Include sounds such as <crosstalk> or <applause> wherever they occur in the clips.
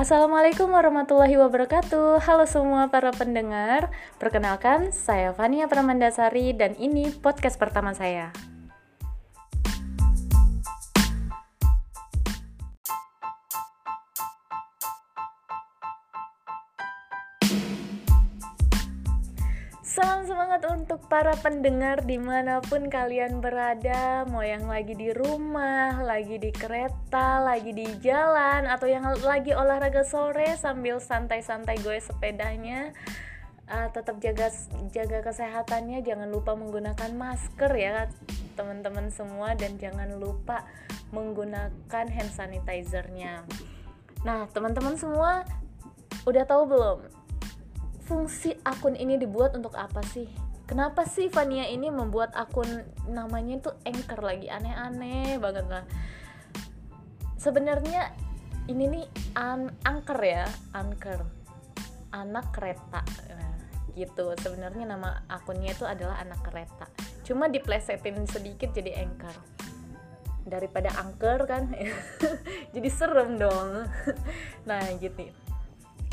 Assalamualaikum warahmatullahi wabarakatuh. Halo semua para pendengar. Perkenalkan, saya Fania Pramandasari Dan ini podcast pertama saya Salam semangat untuk para pendengar di mana pun kalian berada. Mau yang lagi di rumah, lagi di kereta, lagi di jalan Atau yang lagi olahraga sore sambil santai-santai gue sepedanya uh, Tetap jaga jaga kesehatannya, jangan lupa menggunakan masker ya teman-teman semua. Dan jangan lupa menggunakan hand sanitizernya. Nah teman-teman semua udah tahu belum fungsi akun ini dibuat untuk apa sih? Kenapa sih Vania ini membuat akun namanya itu anchor lagi aneh-aneh banget lah. Sebenarnya ini nih an anchor ya, anchor. Anak kereta. Nah, gitu. Sebenarnya nama akunnya itu adalah anak kereta. Cuma diplesetin sedikit jadi anchor. Daripada angker kan. <laughs> jadi serem dong. nah, gitu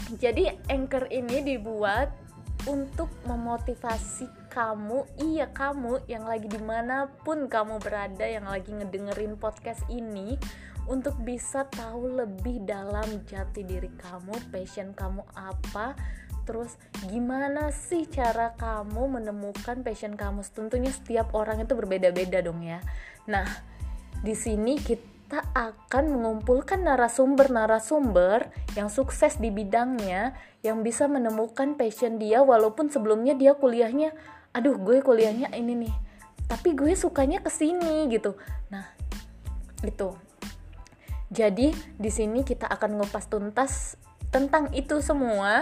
<laughs> jadi anchor ini dibuat untuk memotivasi kamu, iya kamu yang lagi di mana pun kamu berada, yang lagi ngedengerin podcast ini, untuk bisa tahu lebih dalam jati diri kamu, passion kamu apa, terus gimana sih cara kamu menemukan passion kamu. Tentunya setiap orang itu berbeda-beda dong ya. Nah, di sini kita kita akan mengumpulkan narasumber-narasumber yang sukses di bidangnya yang bisa menemukan passion dia walaupun sebelumnya dia kuliahnya aduh gue kuliahnya ini nih tapi gue sukanya ke sini gitu nah itu jadi di sini kita akan ngupas tuntas tentang itu semua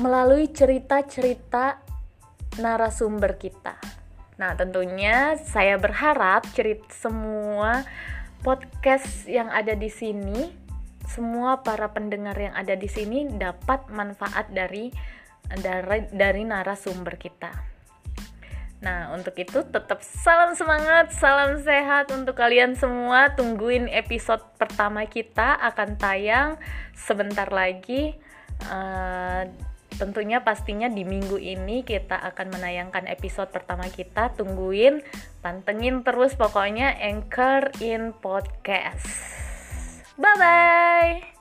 melalui cerita-cerita narasumber kita. Nah, tentunya saya berharap cerita semua podcast yang ada di sini, semua para pendengar yang ada di sini dapat manfaat dari dari dari narasumber kita. Nah, untuk itu tetap salam semangat, salam sehat untuk kalian semua. Tungguin episode pertama kita akan tayang sebentar lagi. Uh, tentunya pastinya di minggu ini kita akan menayangkan episode pertama kita. Tungguin pantengin terus pokoknya Anchor in Podcast. Bye bye